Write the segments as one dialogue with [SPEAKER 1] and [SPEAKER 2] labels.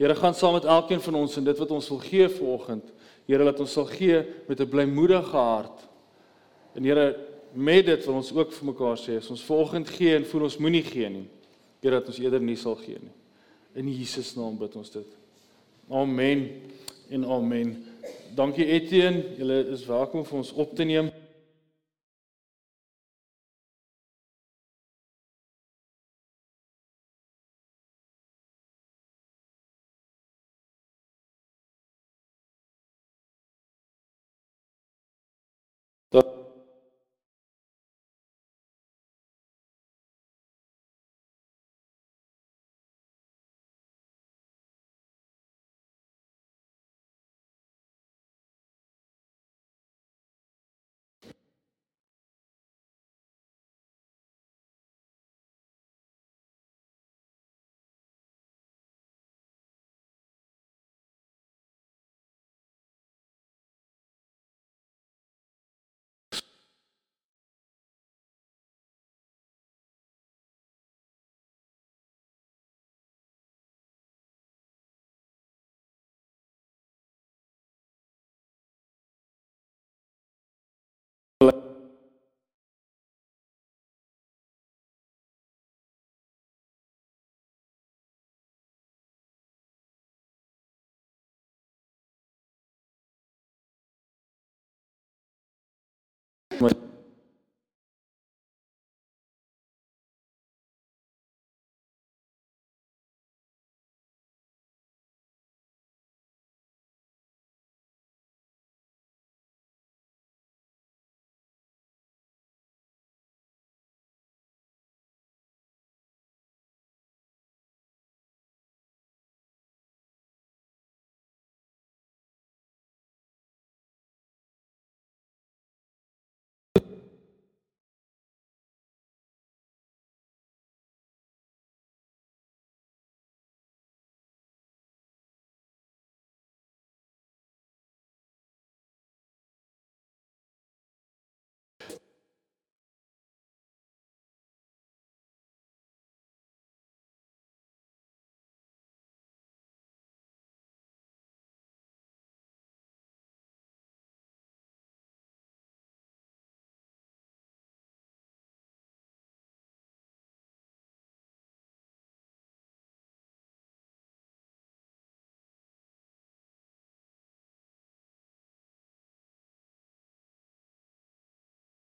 [SPEAKER 1] Here gaan saam met elkeen van ons en dit wat ons wil gee vanoggend. Here laat ons sal gee met 'n blymoedige hart. En Here met dit wil ons ook vir mekaar sê as ons vanoggend gee en voel ons moenie gee nie. Here dat ons eerder nie sal gee nie. In Jesus naam bid ons dit. Amen en amen. Dankie Etienne, julle is welkom vir ons op te neem.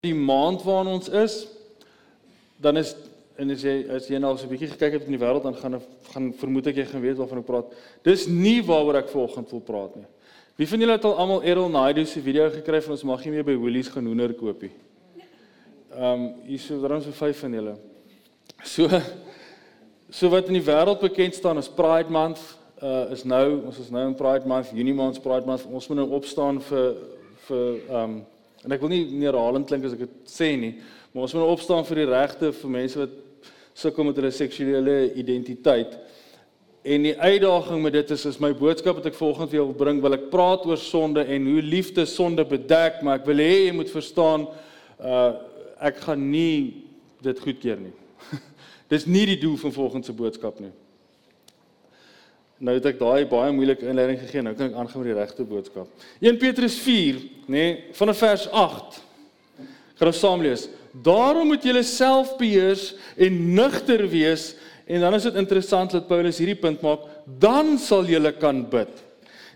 [SPEAKER 1] Die maand waarin ons is, dan is en as jy as jy nou so 'n bietjie gekyk het in die wêreld dan gaan gaan vermoed ek jy gaan weet waarvan ek praat. Dis nie waaroor ek vanoggend wil praat nie. Wie van julle het al almal Errol Naidu se video gekry van ons mag nie meer by Woolies gaan hoender koop nie. Ehm um, hier so daarom so vyf van julle. So so wat in die wêreld bekend staan as Pride Month uh is nou ons is nou in Pride Month, Junie maand se Pride Month. Ons moet nou opstaan vir vir ehm um, En ek wil nie neerhalend klink as ek dit sê nie, maar ons moet opstaan vir die regte vir mense wat sukkel met hulle seksuele identiteit. En die uitdaging met dit is is my boodskap wat ek volgende vir jou wil bring, wil ek praat oor sonde en hoe liefde sonde bedek, maar ek wil hê jy moet verstaan uh ek gaan nie dit goedkeur nie. Dis nie die doel van volgende se boodskap nie. Nou het ek daai baie moeilike inleiding gegee. Nou kan ek aangaan met die regte boodskap. 1 Petrus 4, nê, nee, vanaf vers 8. Gaan ons saam lees. Daarom moet julle self beheers en nugter wees en dan is dit interessant dat Paulus hierdie punt maak, dan sal julle kan bid.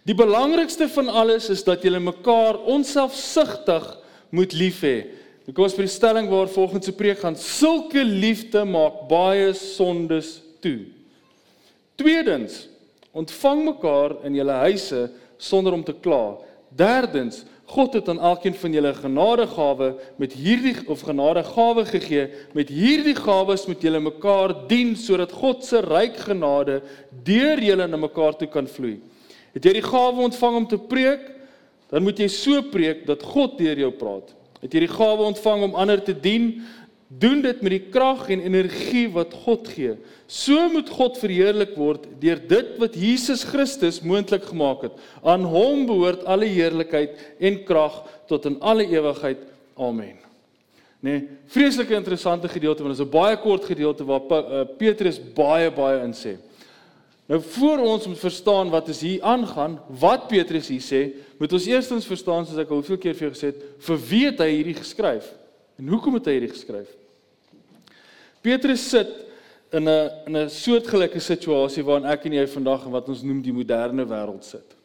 [SPEAKER 1] Die belangrikste van alles is dat julle mekaar onselfsugtig moet lief hê. Ek kom by die stelling waar volgens se preek gaan, sulke liefde maak baie sondes toe. Tweedens, Ontvang mekaar in julle huise sonder om te kla. Derdens, God het aan elkeen van julle genadegawe met hierdie of genadegawe gegee. Met hierdie gawes moet julle mekaar dien sodat God se ryk genade deur julle na mekaar toe kan vloei. Het jy die gawe ontvang om te preek? Dan moet jy so preek dat God deur jou praat. Het jy die gawe ontvang om ander te dien? Doen dit met die krag en energie wat God gee. So moet God verheerlik word deur dit wat Jesus Christus moontlik gemaak het. Aan hom behoort alle heerlikheid en krag tot in alle ewigheid. Amen. Nee, vreeslike interessante gedeelte want dit is 'n baie kort gedeelte waar uh, Petrus baie baie in sê. Nou voor ons moet verstaan wat is hier aangaan, wat Petrus hier sê, moet ons eerstens verstaan soos ek al hoeveel keer vir jou gesê het, vir wie het hy hierdie geskryf? En hoekom het hy hierdie geskryf? Petrus sit in 'n in 'n soortgelyke situasie waarin ek en jy vandag in wat ons noem die moderne wêreld sit.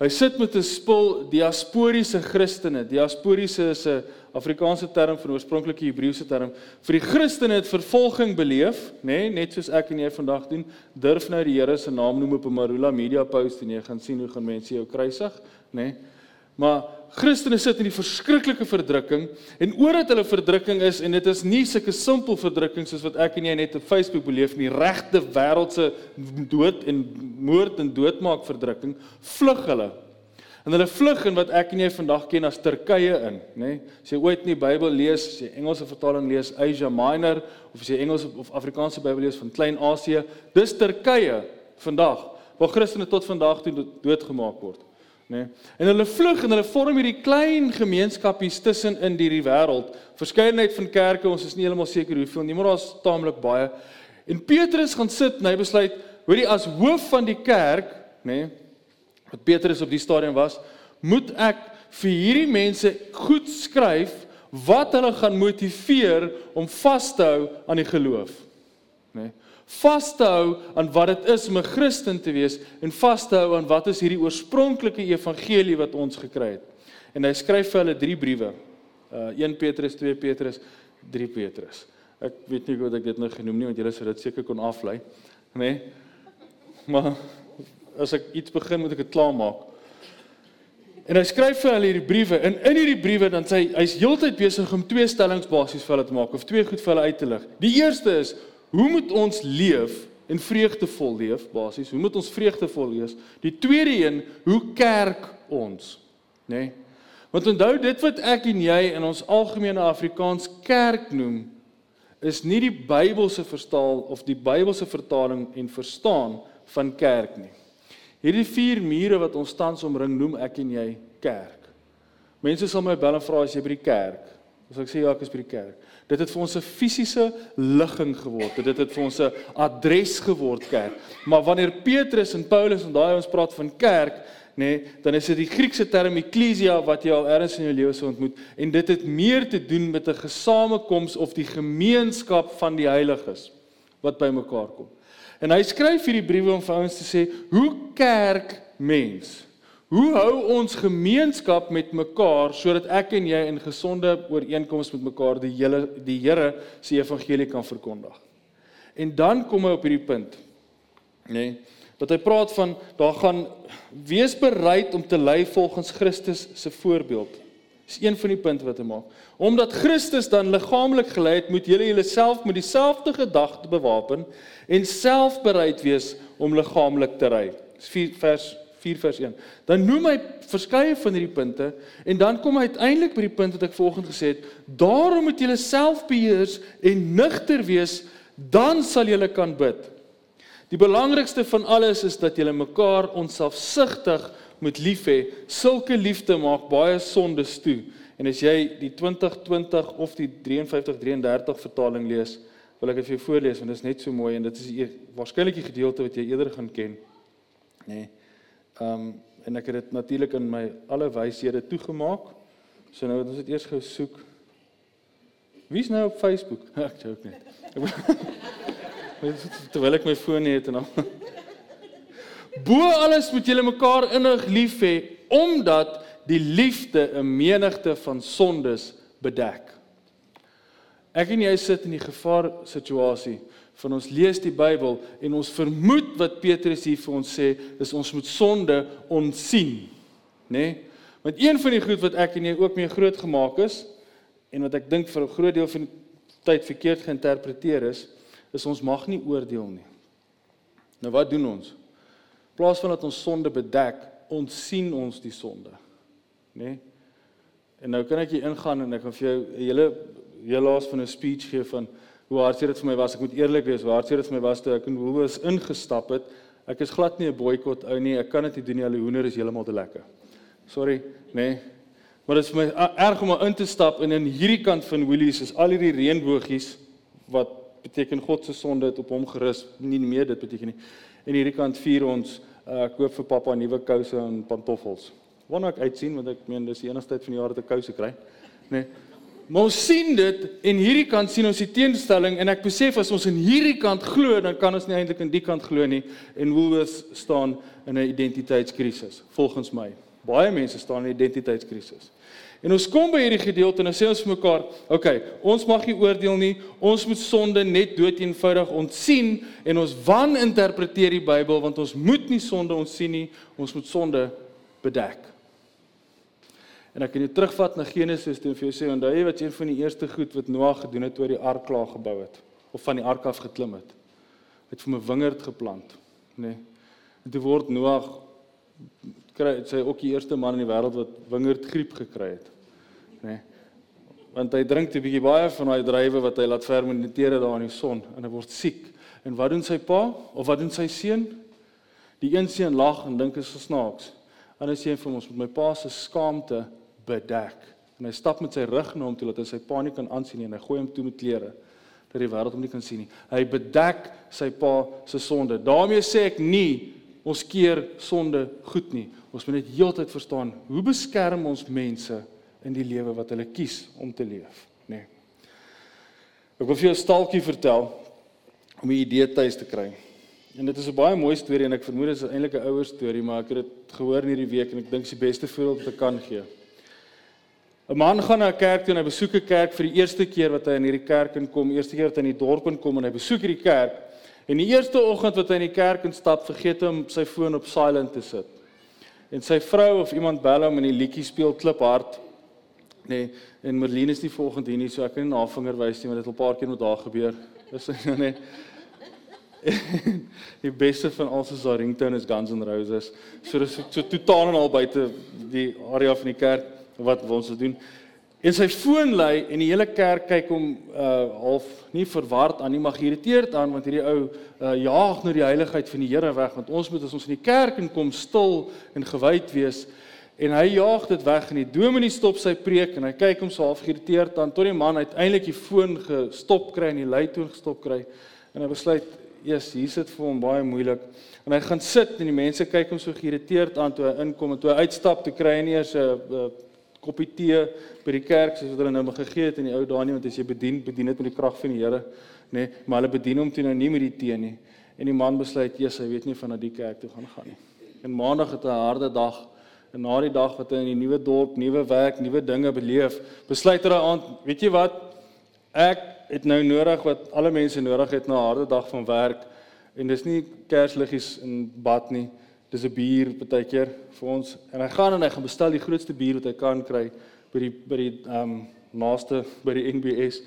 [SPEAKER 1] Hy sit met 'n spul diasporiese Christene. Diasporiese is 'n Afrikaanse term van oorspronklike Hebreëse term. Vir die Christene het vervolging beleef, nê, nee, net soos ek en jy vandag doen. Durf nou die Here se naam noem op 'n Marula Media post en jy gaan sien hoe gaan mense jou kruisig, nê. Nee. Maar Christene sit in die verskriklike verdrukking en omdat hulle verdrukking is en dit is nie sulke simpel verdrukking soos wat ek en jy net op Facebook beleef nie, regte wêreldse dood en moord en doodmaak verdrukking, vlug hulle. En hulle vlug in wat ek en jy vandag ken as Turkye in, nê? Nee? As jy ooit nie Bybel lees, as jy Engelse vertaling lees Asia Minor of as jy Engels of Afrikaanse Bybel lees van Klein-Asië, dis Turkye vandag waar Christene tot vandag toe doodgemaak word nê. En hulle vlug en hulle vorm hierdie klein gemeenskapies tussen in hierdie wêreld. Verskeidenheid van kerke, ons is nie heeltemal seker hoeveel nie, maar daar's taamlik baie. En Petrus gaan sit en hy besluit, hoorie as hoof van die kerk, nê, wat Petrus op die stadium was, moet ek vir hierdie mense goed skryf wat hulle gaan motiveer om vas te hou aan die geloof. Vas te hou aan wat dit is om 'n Christen te wees en vas te hou aan wat is hierdie oorspronklike evangelie wat ons gekry het. En hy skryf vir hulle drie briewe. Uh 1 Petrus, 2 Petrus, 3 Petrus. Ek weet nie hoe ek dit nou genoem nie want julle sou dit seker kon aflei, nê? Nee? Maar as ek iets begin moet ek dit klaar maak. En hy skryf vir hulle hierdie briewe en in hierdie briewe dan sê hy hy's heeltyd besig om twee stellings basies vir hulle te maak of twee goed vir hulle uit te lig. Die eerste is hoe moet ons leef en vreugdevol leef basies? Hoe moet ons vreugdevol wees? Die tweede een, hoe kerk ons, nê? Nee? Want onthou dit wat ek en jy in ons algemene Afrikaans kerk noem, is nie die Bybelse vertaal of die Bybelse vertaling en verstaan van kerk nie. Hierdie vier mure wat ons tans omring, noem ek en jy kerk. Mense sal my bel en vra as jy by die kerk. As ek sê ja, ek is by die kerk. Dit het vir ons 'n fisiese ligging geword. Dit het vir ons 'n adres geword kerk. Maar wanneer Petrus en Paulus en daai ons praat van kerk, nê, nee, dan is dit die Griekse term ekklesia wat jy al eers in jou lewe sou ontmoet en dit het meer te doen met 'n gesamekoms of die gemeenskap van die heiliges wat bymekaar kom. En hy skryf hierdie briewe om vir ouens te sê, hoe kerk mens? Hoe hou ons gemeenskap met mekaar sodat ek en jy in gesonde ooreenkoms met mekaar die hele die Here se evangelie kan verkondig? En dan kom hy op hierdie punt, nê, nee, dat hy praat van daar gaan wees bereid om te lei volgens Christus se voorbeeld. Dis een van die punte wat hy maak. Omdat Christus dan liggaamlik gelei het, moet julle julleself met dieselfde gedagte bewapen en self bereid wees om liggaamlik te ry. Dis 4 vers 4 vers 1. Dan noem hy verskeie van hierdie punte en dan kom hy uiteindelik by die punt wat ek vanoggend gesê het, daarom moet julle self beheers en nugter wees, dan sal julle kan bid. Die belangrikste van alles is dat julle mekaar onselfsugtig moet lief hê. Sulke liefde maak baie sondes toe. En as jy die 2020 of die 5333 vertaling lees, wil ek dit vir jou voorlees want dit is net so mooi en dit is e-, waarskynlik die gedeelte wat jy eerder gaan ken. Nê. Nee. Ehm um, en ek het dit natuurlik in my alle wyshede toegemaak. So nou het ons dit eers gou soek. Wie's nou op Facebook? ek joke net. Terwyl ek my foon het en al. Bo alles moet julle mekaar innig lief hê omdat die liefde 'n menigte van sondes bedek. Ek en jy sit in die gevaar situasie van ons lees die Bybel en ons vermoed wat Petrus hier vir ons sê is ons moet sonde onsien, nê? Nee? Want een van die goed wat ek en jy ook mee groot gemaak is en wat ek dink vir 'n groot deel van tyd verkeerd geïnterpreteer is, is ons mag nie oordeel nie. Nou wat doen ons? In plaas van dat ons sonde bedek, ons sien ons die sonde, nê? Nee? En nou kan ek hier ingaan en ek gaan vir jou 'n hele hele laas van 'n speech gee van hoe hartseer dit vir my was. Ek moet eerlik wees, hoe hartseer dit vir my was toe ek in Woolworths ingestap het. Ek is glad nie 'n boikot ou nie. Ek kan dit nie doen nie. Al die hoender is heeltemal te lekker. Sorry, nê. Nee. Maar dit is vir my erg om in te stap en in hierdie kant van Woolies is al hierdie reënboogies wat beteken God se sonde het op hom gerus. Nie meer dit beteken nie. En hierdie kant vier ons uh koop vir pappa nuwe kouse en pantoffels. Waarna ek uitsien want ek meen dis die enigste tyd van die jaar dat ek kouse kry. Nee. Maar ons sien dit en hierdie kant sien ons die teenstelling en ek besef as ons in hierdie kant glo, dan kan ons nie eintlik in die kant glo nie en Woolworths staan in 'n identiteitskrisis volgens my. Baie mense staan in 'n identiteitskrisis. En ons kom by hierdie gedeelte en dan sê ons mekaar, oké, okay, ons mag nie oordeel nie. Ons moet sonde net dood eenvoudig ontsien en ons wan interpreteer die Bybel want ons moet nie sonde ontsien nie. Ons moet sonde bedek. En ek kan jou terugvat na Genesis toe en vir jou sê onthou jy wat een van die eerste goed wat Noag gedoen het toe hy die ark klaar gebou het of van die ark af geklim het. Hy het vir 'n wingerd geplant, nê. Nee. En toe word Noag kry sy ook die eerste man in die wêreld wat wingerdgriep gekry het, nê. Nee. Want hy drink 'n bietjie baie van daai drywe wat hy laat fermenteer daar in die son en hy word siek. En wat doen sy pa of wat doen sy seun? Die een seun lag en dink is snaaks. Ander seun vir ons met my pa se skaamte bedek. En hy stap met sy rug na hom toe dat hy sy pa nie kan aansien nie en hy gooi hom toe met klere dat die wêreld hom nie kan sien nie. Hy bedek sy pa se sonde. daarmee sê ek nie ons keer sonde goed nie. Ons moet net heeltyd verstaan hoe beskerm ons mense in die lewe wat hulle kies om te leef, nê. Nee. Ek wil vir jou 'n staaltjie vertel om 'n idee tuis te kry. En dit is 'n baie mooi storie en ek vermoed dit is eintlik 'n ouer storie, maar ek het dit gehoor in hierdie week en ek dink dit is die beste voorbeeld wat ek kan gee. 'n Man gaan na 'n kerk toe en hy besoek 'n kerk vir die eerste keer wat hy in hierdie kerk inkom, eerste keer wat hy in die dorp inkom en hy besoek hierdie kerk. En die eerste oggend wat hy in die kerk instap, vergeet hy om sy foon op silent te sit. En sy vrou of iemand bel hom en die liedjie speel kliphard. Nee, en Merlin is nie volgende hier nie, so ek kan nie na vinger wys nie, maar dit het al paar keer met haar gebeur. Dis nou net die beste van al sy ringtone is Guns N' Roses. So dis so totaal en al buite die area van die kerk wat ons doen. En sy foon lui en die hele kerk kyk hom uh half nie verward aan nie, maar geïrriteerd aan want hierdie ou uh jaag nou die heiligheid van die Here weg want ons moet as ons in die kerk inkom stil en gewyd wees. En hy jaag dit weg en die dominee stop sy preek en hy kyk hom so half geïrriteerd aan tot die man uiteindelik die foon gestop kry en die luitoon gestop kry. En hy besluit eers hier sit vir hom baie moeilik. En hy gaan sit en die mense kyk hom so geïrriteerd aan toe hy inkom en toe hy uitstap toe kry hy nie eers 'n koppie tee by die kerk soos wat hulle nou gegee het in die ou dae nie want as jy bedien bedien dit met die krag van die Here nê nee, maar hulle bedien hom toe nou nie met die tee nie. En die man besluit Jesus hy weet nie van na die kerk toe gaan gaan nie. En maandag het 'n harde dag. En na die dag wat hy in die nuwe dorp nuwe werk nuwe dinge beleef besluit hy aan weet jy wat? Ek het nou nodig wat alle mense nodig het na 'n harde dag van werk. En dis nie kersliggies in bad nie dis 'n bier partykeer vir ons. En hy gaan en hy gaan bestel die grootste bier wat hy kan kry by die by die ehm um, naaste by die NBS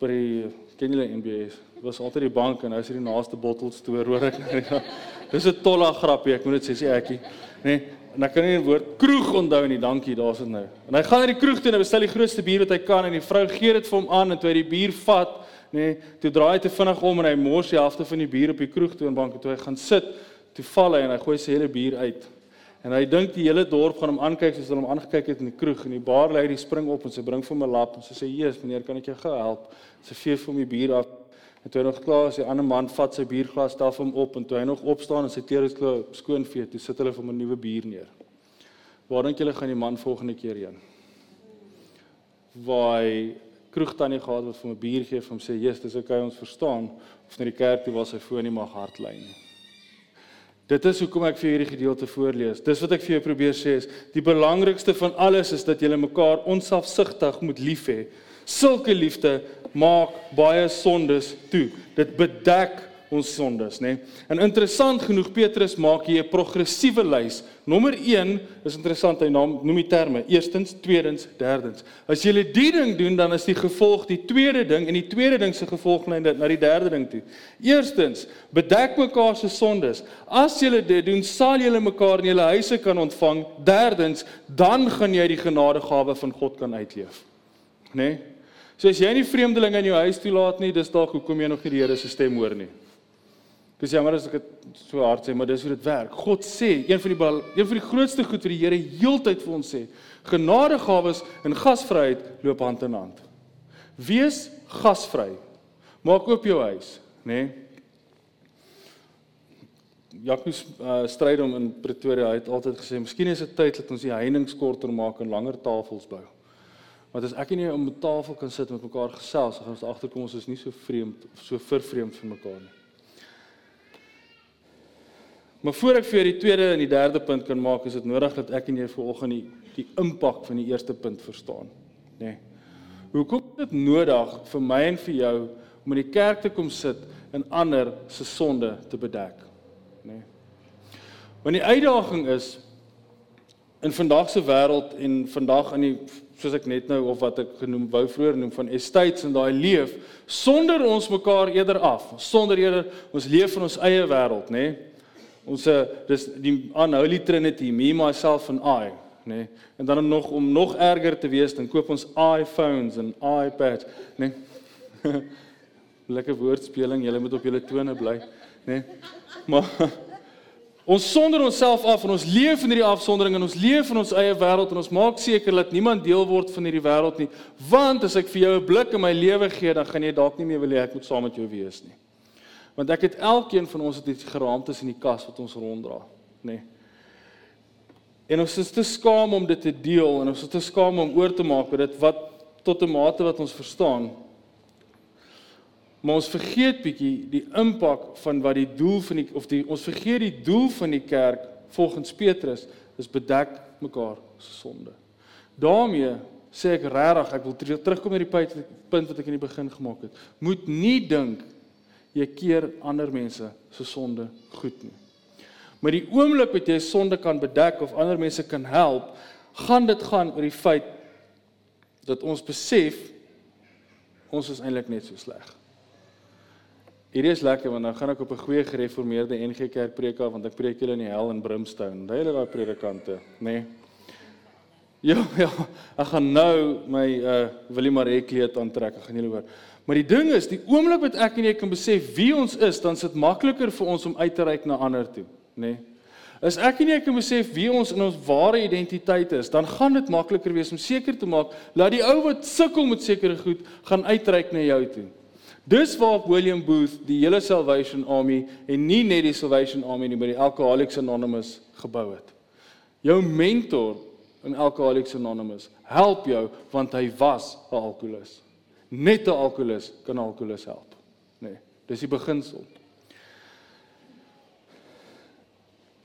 [SPEAKER 1] by die ken julle NBS was altyd die bank en nou is dit die naaste bottle store hoor ek. Dis 'n tolle grappie ek moet dit sê sê ekkie. Nê nee, en dan kan jy 'n woord kroeg onthou nie dankie daar's dit nou. En hy gaan na die kroeg toe en hy bestel die grootste bier wat hy kan en die vrou gee dit vir hom aan en toe hy die bier vat nê nee, toe draai hy te vinnig om en hy mors die helfte van die bier op die kroeg toe en bank toe hy gaan sit toe val hy en hy gooi sy hele bier uit. En hy dink die hele dorp gaan hom aankyk soos hulle hom aangekyk het in die kroeg en die baarleier spring op en sy bring vir hom 'n lap en sy sê: "Jesus, meneer, kan ek jou help?" Sy vee vir hom die bier af. En toe hy nog klaar is, die ander man vat sy bierglas, staf hom op en toe hy nog opstaan en sy klere skoon vee, toe sit hulle vir hom 'n nuwe bier neer. Waar dink julle gaan die man volgende keer heen? Waar hy kroegtannie gehad wat vir 'n bier gee, vir hom sê: "Jesus, dis okay, ons verstaan." Of na die kerk toe waar sy foon nie mag hard lei nie. Dit is hoekom ek vir hierdie gedeelte voorlees. Dis wat ek vir jou probeer sê is die belangrikste van alles is dat jy mekaar onselfsugtig moet lief hê. Sulke liefde maak baie sondes toe. Dit bedek ons sondes, nê? En interessant genoeg Petrus maak hier 'n progressiewe lys. Nommer 1 is interessant, hy naam noem die terme. Eerstens, tweedens, derdens. As jy die ding doen, dan is die gevolg die tweede ding en die tweede ding se gevolg lei dit na die derde ding toe. Eerstens, bedek mekaar se sondes. As jy dit doen, sal jy mekaar in julle huise kan ontvang. Derdens, dan gaan jy die genadegawe van God kan uitleef. Nê? Nee? So as jy nie vreemdelinge in jou huis toelaat nie, dis dalk hoekom jy nog nie die Here se stem hoor nie. Dis jammer as ek dit so hard sê, maar dis hoe dit werk. God sê, een van die een van die grootste goed wat die Here heeltyd vir ons sê, genadegawes en gasvryheid loop hand in hand. Wees gasvry. Maak oop jou huis, nê? Nee? Jacques uh, Strydom in Pretoria het altyd gesê, "Miskien is dit tyd dat ons die heininge korter maak en langer tafels bou." Want as ek en jy om 'n tafel kan sit met mekaar gesels, dan gaan ons agterkom ons is nie so vreemd of so vervreemd van mekaar nie. Maar voor ek vir die tweede en die derde punt kan maak, is dit nodig dat ek en jy vanoggend die die impak van die eerste punt verstaan, nê. Nee. Hoekom is dit nodig vir my en vir jou om in die kerk te kom sit en ander se sonde te bedek? nê. Nee. Want die uitdaging is in vandag se wêreld en vandag in die soos ek net nou of wat ek genoem wou vroeër noem van estates en daai leef sonder ons mekaar eerder af, sonder eerder ons leef in ons eie wêreld, nê. Nee. Ons eh, dis die unholy trinity, me myself and I, nê. Nee. En dan om nog om nog erger te wees, dan koop ons iPhones en iPads, nê. Nee. Lekker woordspeling, julle moet op julle tone bly, nê. Nee. Maar ons sonder onsself af en ons leef in hierdie afsondering en ons leef in ons eie wêreld en ons maak seker dat niemand deel word van hierdie wêreld nie. Want as ek vir jou 'n blik in my lewe gee, dan gaan jy dalk nie meer wil hê ek moet saam met jou wees nie. Want ek het elkeen van ons het iets geraamtes in die kas wat ons ronddra, nê. Nee. En ons is te skaam om dit te deel en ons is te skaam om oor te maak oor dit wat tot 'n mate wat ons verstaan Maar ons vergeet bietjie die impak van wat die doel van die of die ons vergeet die doel van die kerk volgens Petrus is bedek mekaar se sonde. daarmee sê ek regtig ek wil terugkom na die punt wat ek in die begin gemaak het. Moet nie dink jy keer ander mense se sonde goed nie. Maar die oomblik wat jy sonde kan bedek of ander mense kan help, gaan dit gaan oor die feit dat ons besef ons is eintlik net so sleg. Hierdie is lekker want dan gaan ek op 'n goeie gereformeerde NG Kerk preek af want ek preek julle in die hel en brimstone. Daai is daai predikante, nê? Nee. Ja, ja. Ek gaan nou my uh Willem Maree kleed aantrek. Ek gaan julle hoor. Maar die ding is, die oomblik wat ek en jy kan besef wie ons is, dan is dit makliker vir ons om uit te reik na ander toe, nê? Nee. As ek en jy kan besef wie ons in ons ware identiteit is, dan gaan dit makliker wees om seker te maak dat die ou wat sukkel met sekere goed gaan uitreik na jou toe. Dis waar William Booth die hele Salvation Army en nie net die Salvation Army nie, maar die Alcoholics Anonymous gebou het. Jou mentor in Alcoholics Anonymous help jou want hy was 'n alkoholist. Net 'n alkoholist kan 'n alkoholist help. Nee, dis die beginsel.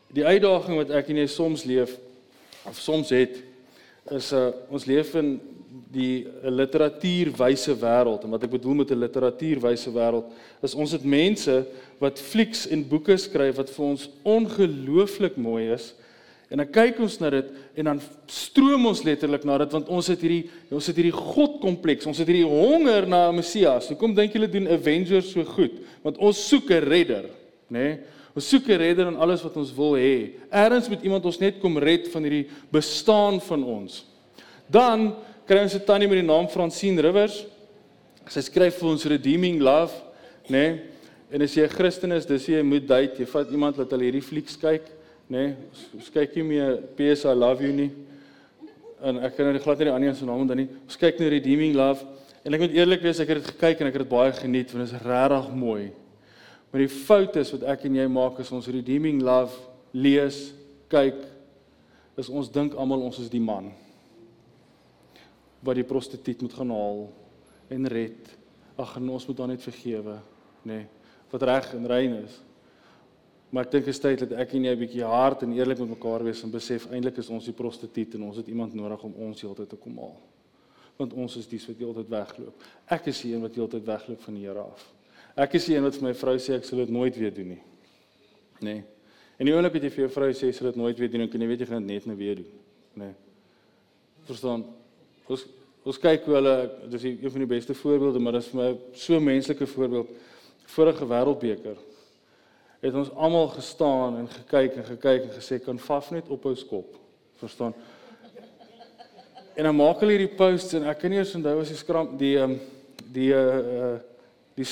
[SPEAKER 1] Die uitdaging wat ek en jy soms leef of soms het is 'n uh, ons leef in die literatuurwyse wêreld en wat ek bedoel met 'n literatuurwyse wêreld is ons het mense wat flieks en boeke skryf wat vir ons ongelooflik mooi is en dan kyk ons na dit en dan stroom ons letterlik na dit want ons het hierdie ons het hierdie godkompleks ons het hierdie honger na 'n Messias hoekom dink julle doen Avengers so goed want ons soek 'n redder nê nee? ons soek 'n redder in alles wat ons wil hê eerds moet iemand ons net kom red van hierdie bestaan van ons dan kry ons 'n tannie met die naam Francine Rivers. Sy skryf vir ons Redeeming Love, né? Nee? En as jy 'n Christen is, dis jy moet date, jy vat iemand wat al hierdie flieks kyk, né? Nee? Ons kyk nie meer PS I love you nie. En ek kan nou glad nie die ander se naam onthou nie. Ons kyk na Redeeming Love en ek moet eerlik wees, ek het dit gekyk en ek het dit baie geniet want dit is regtig mooi. Maar die fout is wat ek en jy maak is ons Redeeming Love lees, kyk, is ons dink almal ons is die man wat die prostituut moet gaan haal en red. Ag, ons moet dan net vergewe, nê, nee, wat reg en rein is. Maar ek dink dit is tyd dat ek en jy 'n bietjie hard en eerlik met mekaar wees en besef eintlik is ons die prostituut en ons het iemand nodig om ons heeltyd te kom haal. Want ons is dies wat heeltyd wegloop. Ek is die een wat heeltyd wegloop van die Here af. Ek is die een wat vir my vrou sê ek sal dit nooit weer doen nie. Nê. Nee. En die oomblik wat jy vir jou vrou sê jy sal dit nooit weer doen, kan jy weet jy gaan dit net nou weer doen. Nê. Nee. Verstaan? Ons ons kyk hoe hulle dis een van die beste voorbeelde, maar dit is vir my so 'n menslike voorbeeld. Vorige wêreldbeker het ons almal gestaan en gekyk en gekyk en gesê kan Faf net ophou skop. Verstaan? En dan maak hulle hierdie posts en ek kan nie eens onthou as die skram die um, die uh die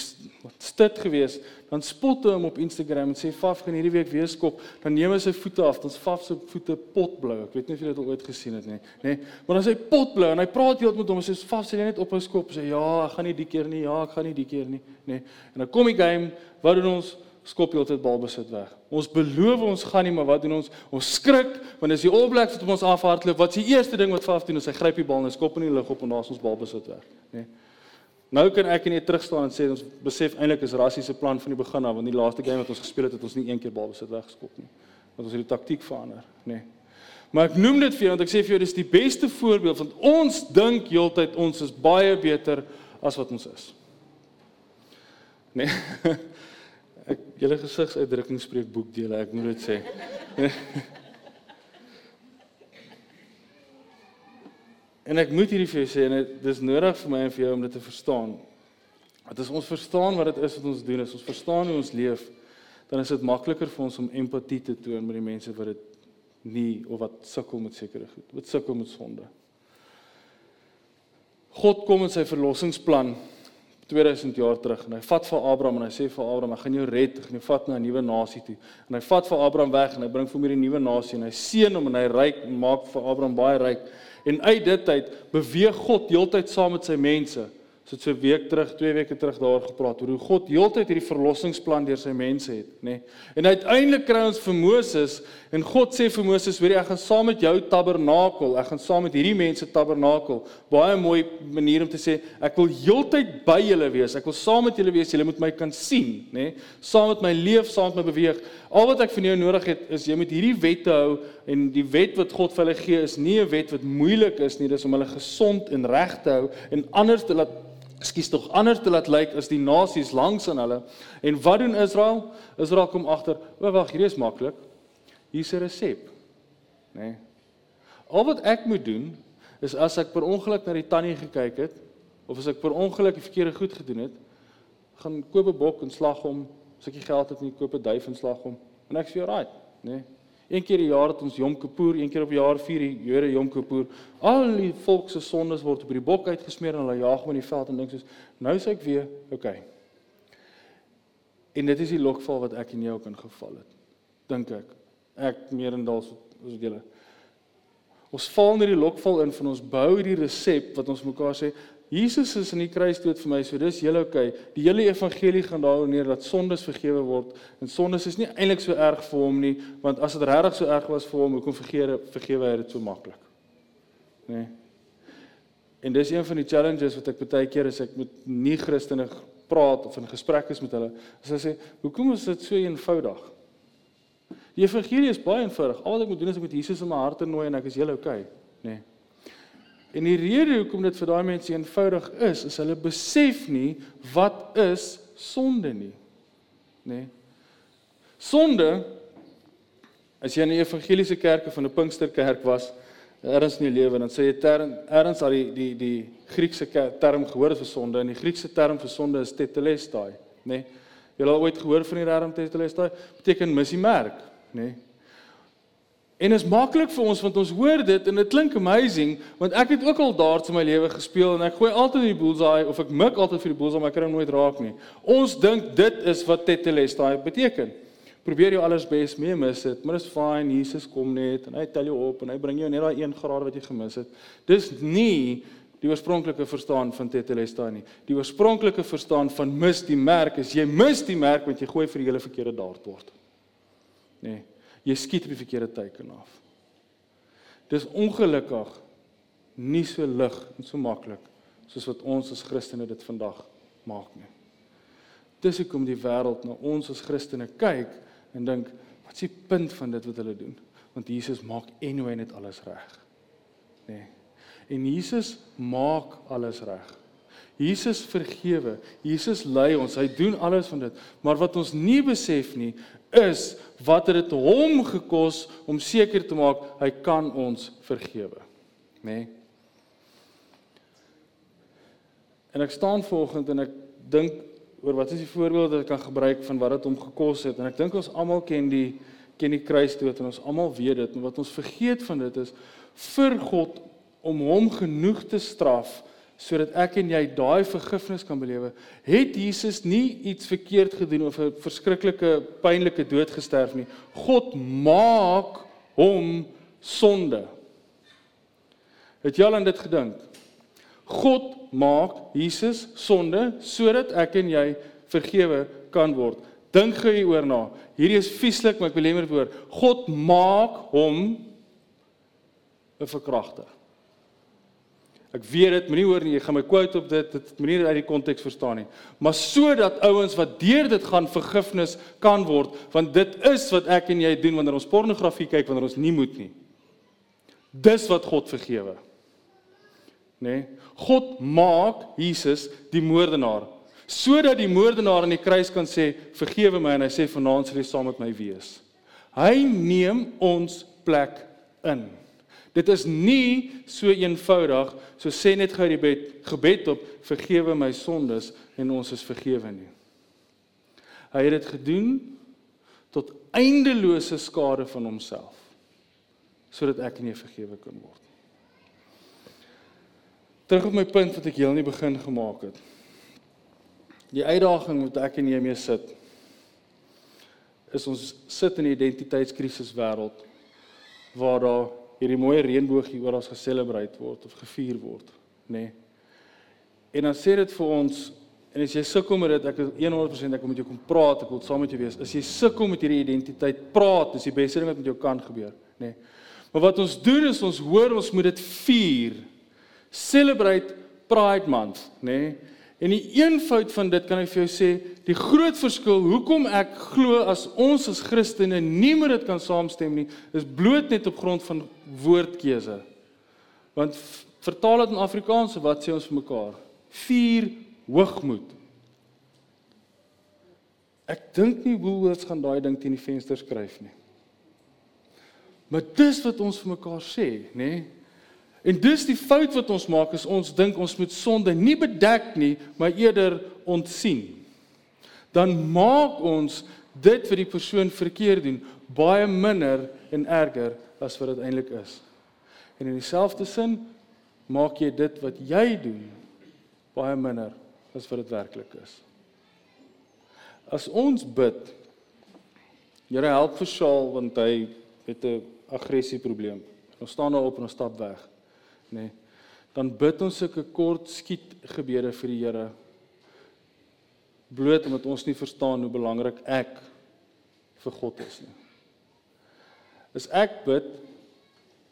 [SPEAKER 1] wat stit gewees dan spot hy hom op Instagram en sê Faf gaan hierdie week weer skop. Dan neem hy sy voete af dan Faf se voete potblou. Ek weet nie of jy dit al ooit gesien het nie nê? Maar dan sê hy potblou. En hy praat heeltemal met hom en sê Faf sê jy net op hou skop sê ja ek gaan nie die keer nie ja ek gaan nie die keer nie nê? En dan kom die game wat doen ons skop heeltyd balbesit weg. Ons beloof ons gaan nie, maar wat doen ons? Ons skrik want as die All Blacks op ons afhardloop, wat is die eerste ding wat Faf doen? Hy gryp die bal en skop in die lug op en ons balbesit weg, nê? Nee. Nou kan ek net terug staan en sê ons besef eintlik is Rassie se plan van die begin af, want die laaste game wat ons gespeel het, het ons nie een keer balbesit weggeskop nie. Want ons het die taktiek verander, nê? Nee. Maar ek noem dit vir jou want ek sê vir jou dis die beste voorbeeld want ons dink heeltyd ons is baie beter as wat ons is. Nee. Ek julle gesigsuitdrukking spreek boekdele, ek moet dit sê. en ek moet hierdie vir jou sê en dit is nodig vir my en vir jou om dit te verstaan. Dat as ons verstaan wat dit is wat ons doen, as ons verstaan hoe ons leef, dan is dit makliker vir ons om empatie te toon met die mense wat dit nie of wat sukkel met sekere goed, wat sukkel met sonde. God kom in sy verlossingsplan 2000 jaar terug en hy vat vir Abraham en hy sê vir Abraham ek gaan jou red, ek gaan jou vat na 'n nuwe nasie toe. En hy vat vir Abraham weg en hy bring vir hom hierdie nuwe nasie en hy seën hom en hy ryk en maak vir Abraham baie ryk. En uit dit tyd beweeg God heeltyd saam met sy mense so so 'n week terug, 2 weke terug daar gepraat oor hoe God heeltyd hierdie verlossingsplan deur sy mense het, nê. Nee. En uiteindelik kry ons vir Moses en God sê vir Moses, "Weet jy, ek gaan saam met jou tabernakel, ek gaan saam met hierdie mense tabernakel." Baie mooi manier om te sê, ek wil heeltyd by julle wees. Ek wil saam met julle wees. Julle moet my kan sien, nê. Nee. Saam met my leef, saam met my beweeg. Al wat ek van jou nodig het is jy moet hierdie wette hou en die wet wat God vir hulle gee is nie 'n wet wat moeilik is nie, dis om hulle gesond en reg te hou en anders te laat skies tog anders te laat lyk as die nasies langs aan hulle. En wat doen Israel? Israel kom agter, o wag, hierdie is maklik. Hier's 'n resep. Nê? Nee. Al wat ek moet doen is as ek per ongeluk na die tannie gekyk het of as ek per ongeluk die verkeerde goed gedoen het, gaan koop 'n bok en slag hom. Nie geld het nie, koop 'n duif en slag hom. En ek sê, "Right, nê?" Nee. Een keer die jaar het ons Yom Kippur, een keer op jaar vier die Jode Yom Kippur. Al die volk se sondes word op die bok uitgesmeer en hulle jaag hom in die veld en dink soos nou sê ek weer, okay. En dit is die lokval wat ek en jy ook in geval het. Dink ek. Ek meerendal soos julle. Ons val in die lokval in van ons bou hierdie resep wat ons mekaar sê, Jesus is in die kruis dood vir my, so dis julle okay. Die hele evangelie gaan daaroor neer dat sondes vergewe word en sondes is nie eintlik so erg vir hom nie, want as dit regtig so erg was vir hom, hoekom vergewe vergewe hy dit so maklik? Nê? Nee. En dis een van die challenges wat ek baie keer as ek met nie Christene praat of in gesprek is met hulle, as hulle sê, "Hoekom is dit so eenvoudig?" Die evangelie is baie eenvoudig. Al wat ek moet doen is ek moet Jesus in my hart nooi en ek is hele okay, nê? Nee. En die rede hoekom dit vir daai mense eenvoudig is, is hulle besef nie wat is sonde nie. Nê? Nee. Sonde as jy in 'n evangeliese kerk of in 'n Pinksterkerk was, erns in jou lewe, dan sê jy term erns al die die die Griekse term gehoor vir sonde en die Griekse term vir sonde is tetelestai, nê? Nee. Jy het al ooit gehoor van die term tetelestai? Beteken missie merk, nê? Nee. En is maklik vir ons want ons hoor dit en dit klink amazing want ek het ook al darts in my lewe gespeel en ek gooi altyd in die bullseye of ek mik altyd vir die bullseye maar ek kry hom nooit raak nie. Ons dink dit is wat tetelestai beteken. Probeer jou alles bes mee mis dit, maar is fine. Jesus kom net en hy tel jou op en hy bring jou net daai 1 graad wat jy gemis het. Dis nie die oorspronklike verstaan van tetelestai nie. Die oorspronklike verstaan van mis die merk is jy mis die merk want jy gooi vir die hele verkeerde dartbord. Nee jy skiet op die verkeerde teiken af. Dis ongelukkig nie so lig en so maklik soos wat ons as Christene dit vandag maak nie. Dis hoekom die wêreld na ons as Christene kyk en dink, wat is die punt van dit wat hulle doen? Want Jesus maak anyway net alles reg. Nê. Nee. En Jesus maak alles reg. Jesus vergewe. Jesus lei ons. Hy doen alles van dit. Maar wat ons nie besef nie, is wat het dit hom gekos om seker te maak hy kan ons vergewe. Nê? Nee? En ek staan vanoggend en ek dink oor wat is die voorbeelde wat ek kan gebruik van wat dit hom gekos het en ek dink ons almal ken die ken die kruisdood en ons almal weet dit en wat ons vergeet van dit is vir God om hom genoeg te straf sodat ek en jy daai vergifnis kan belewe, het Jesus nie iets verkeerd gedoen of 'n verskriklike pynlike dood gesterf nie. God maak hom sonde. Het jy al aan dit gedink? God maak Jesus sonde sodat ek en jy vergewe kan word. Dink gou hieroor na. Hierdie is vieslik, maar ek wil hê moet hoor. God maak hom 'n verkragter. Ek weet dit, moenie hoor nie, jy gaan my quote op dit, dit moenie uit die konteks verstaan nie. Maar sodat ouens wat deur dit gaan vergifnis kan word, want dit is wat ek en jy doen wanneer ons pornografie kyk wanneer ons nie moet nie. Dis wat God vergewe. Nê? Nee? God maak Jesus die moordenaar sodat die moordenaar aan die kruis kan sê vergewe my en hy sê vanaand sal jy saam met my wees. Hy neem ons plek in. Dit is nie so eenvoudig so sê net gou die gebed gebed op vergewe my sondes en ons is vergewe nie. Hy het dit gedoen tot eindelose skade van homself sodat ek jy vergewe kan word. Terug op my punt wat ek heel in die begin gemaak het. Die uitdaging wat ek en jy mee sit is ons sit in 'n identiteitskrisis wêreld waar daar hierdie mooi reënboogie oor ons geselebreit word of gevier word, nê. Nee. En dan sê dit vir ons en as jy sukkel met dit, ek is 100% ek wil met jou kom praat, ek wil saam met jou wees. As jy sukkel met hierdie identiteit, praat, dis die beste ding wat met jou kan gebeur, nê. Nee. Maar wat ons doen is ons hoor ons moet dit vier. Celebrate Pride Month, nê. Nee. En die eenvoud van dit kan ek vir jou sê, die groot verskil hoekom ek glo as ons as Christene nie meer dit kan saamstem nie, is bloot net op grond van woordkeuse. Want vertaal dit in Afrikaans, wat sê ons vir mekaar? Vier hoogmoed. Ek dink nie Woolworths gaan daai ding teen die venster skryf nie. Maar dis wat ons vir mekaar sê, nê? En dis die fout wat ons maak is ons dink ons moet sonde nie bedek nie, maar eerder ontsien. Dan maak ons dit wat die persoon verkeerd doen baie minder en erger as wat dit eintlik is. En in dieselfde sin maak jy dit wat jy doen baie minder as wat dit werklik is. As ons bid, Here help vir Saul want hy het 'n aggressie probleem. Ons staan daar op en ons stap weg nê. Nee, dan bid ons sulke kort skiet gebede vir die Here. Bloot omdat ons nie verstaan hoe belangrik ek vir God is nie. As ek bid,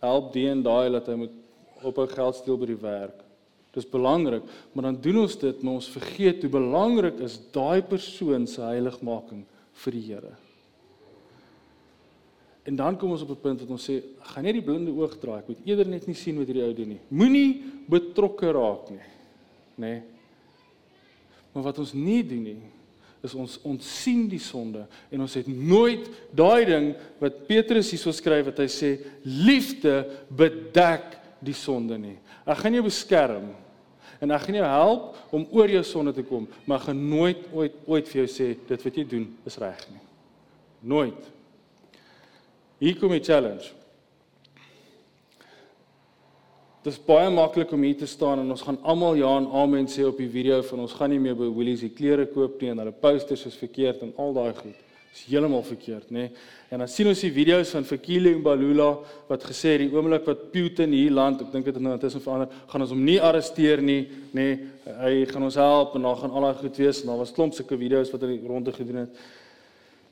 [SPEAKER 1] help die en daai dat hy moet ophou geld steel by die werk. Dis belangrik, maar dan doen ons dit, maar ons vergeet hoe belangrik is daai persoon se heiligmaking vir die Here. En dan kom ons op 'n punt wat ons sê, gaan net die blinde oog draai. Ek moet eerder net nie sien wat hierdie ou doen nie. Moenie betrokke raak nie. Nê? Nee. Maar wat ons nie doen nie, is ons ontsien die sonde en ons het nooit daai ding wat Petrus hierso skryf wat hy sê, liefde bedek die sonde nie. Ek gaan jou beskerm en ek gaan jou help om oor jou sonde te kom, maar ek gaan nooit ooit ooit vir jou sê dit wat jy doen is reg nie. Nooit. Hier kom die challenge. Dit is baie maklik om hier te staan en ons gaan almal ja en amen sê op die video van ons gaan nie meer by Woolies die klere koop nie en hulle posters is verkeerd en al daai goed. Dis heeltemal verkeerd, nê? Nee? En dan sien ons die video's van Fikile en Balula wat gesê het die oomblik wat Putin hier land, ek dink dit nou intussen verander, gaan ons hom nie arresteer nie, nê? Nee? Hy gaan ons help en dan gaan al daai goed wees en daar was klomp sulke video's wat hulle rondte gedoen het.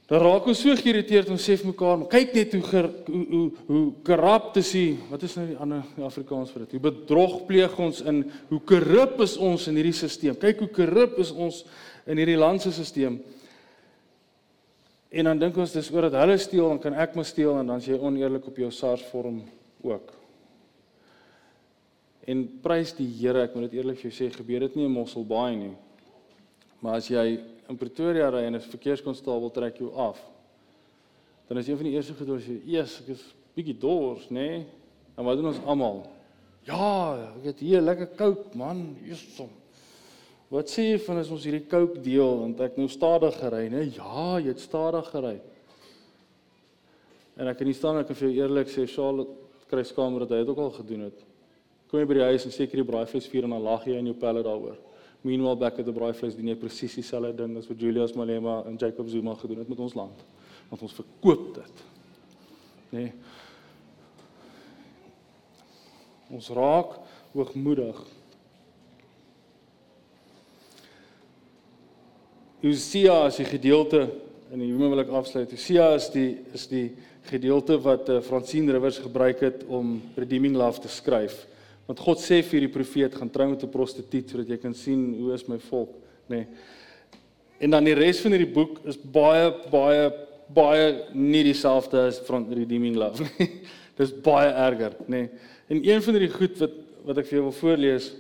[SPEAKER 1] Dan raak ons so geïrriteerd en sê vir mekaar, kyk net hoe ger, hoe hoe hoe korrup is hy. Wat is nou die ander Afrikaans vir dit? Hoe bedrog pleeg ons in hoe korrup is ons in hierdie stelsel. Kyk hoe korrup is ons in hierdie land se stelsel. En dan dink ons dis oor dat hulle steel en kan ek maar steel en dan as jy oneerlik op jou SARS vorm ook. En prys die Here, ek moet dit eerlik vir jou sê, gebeur dit nie in Mosselbaai nie. Maar as jy in Pretoria ry en 'n verkeerskonstabel trek jou af, dan is een van die eerste goed wat jy, "Eers, ek is bietjie dors, nê?" Nee? En wat doen ons almal? "Ja, ek het hier lekker Coke, man. Jesus." Wat sê jy van as ons hierdie Coke deel want ek nou stadig gery, nê? Ja, jy het stadig gery. En ek kan nie staan ek kan vir jou eerlik sê, Charlotte kry skamer dat hy dit ook al gedoen het. Kom jy by die huis en seker die braaivleis vier en dan lag jy in jou pelle daaroor. Meanwhile back at the braaivleis doen jy presies dieselfde ding as wat Julius Malema en Jacob Zuma gedoen het met ons land. Want ons verkoop dit. Nê? Nee. Ons raak hoogmoedig. Hosea as die gedeelte in die hemel wil ek afsluit. Hosea is die is die gedeelte wat uh, Francine Rivers gebruik het om redeeming love te skryf. Want God sê vir die profeet gaan trou met 'n prostituut sodat jy kan sien hoe is my volk, nê. Nee. En dan die res van hierdie boek is baie baie baie nie dieselfde as van redeeming love nie. Dis baie erger, nê. Nee. En een van hierdie goed wat wat ek vir jou wil voorlees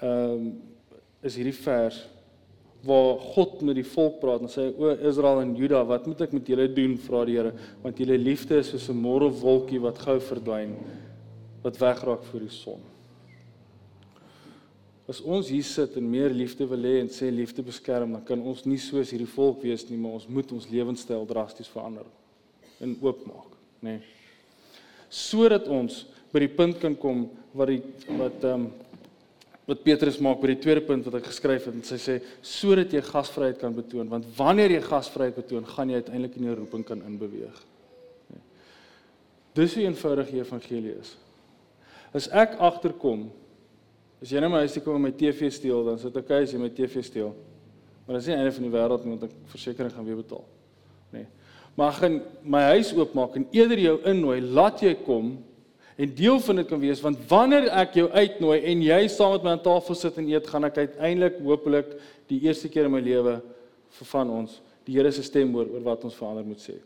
[SPEAKER 1] ehm um, is hierdie vers waar God met die volk praat en sê o Israel en Juda, wat moet ek met julle doen vra die Here, want julle liefde is soos 'n môre wolkie wat gou verdwyn, wat wegraak voor die son. As ons hier sit en meer liefde wil hê en sê liefde beskerm, dan kan ons nie soos hierdie volk wees nie, maar ons moet ons lewenstyl drasties verander en oopmaak, nê. Nee. Sodat ons by die punt kan kom wat die wat ehm um, wat Petrus maak by die tweede punt wat ek geskryf het en sy sê sodat jy gasvryheid kan betoon want wanneer jy gasvryheid betoon gaan jy uiteindelik in jou roeping kan inbeweeg. Nee. Dis hoe eenvoudig die evangelie is. As ek agterkom as jy nou my huis toe kom en my TV steel dan sit ek okay as jy my TV steel. Maar dis nie einde van die wêreld nie want ek versekerings gaan weer betaal. Nee. Maar gaan my huis oopmaak en eerder jou innooi, laat jy kom en deel van dit kan wees want wanneer ek jou uitnooi en jy saam met my aan tafel sit en eet, gaan ek uiteindelik hopelik die eerste keer in my lewe vir van ons die Here se stem hoor oor wat ons verander moet sê.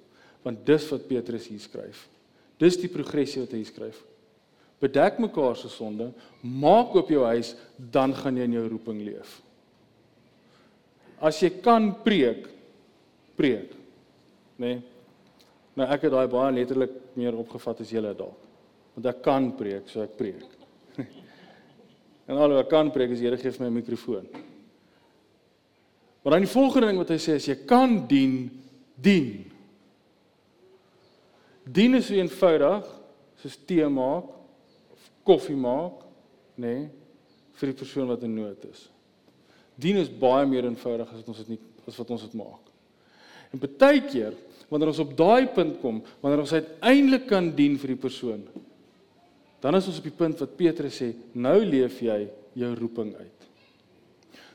[SPEAKER 1] Want dis wat Petrus hier skryf. Dis die progressie wat hy skryf. Bedek mekaar se sonde, maak oop jou huis, dan gaan jy in jou roeping leef. As jy kan preek, preek. Né? Nee? Nou ek het daai baie letterlik meer opgevat as julle dalk want ek kan preek, so ek preek. en alhoewel ek kan preek, as die Here gee vir my 'n mikrofoon. Maar dan die volgende ding wat hy sê is jy kan dien, dien. Dien is so eenvoudig soos tee maak of koffie maak, nê, nee, vir die persoon wat in nood is. Dien is baie meer eenvoudig as wat ons dit nie as wat ons dit maak. En baie keer wanneer ons op daai punt kom, wanneer ons uiteindelik kan dien vir die persoon, Dan is ons op die punt wat Petrus sê, nou leef jy jou roeping uit.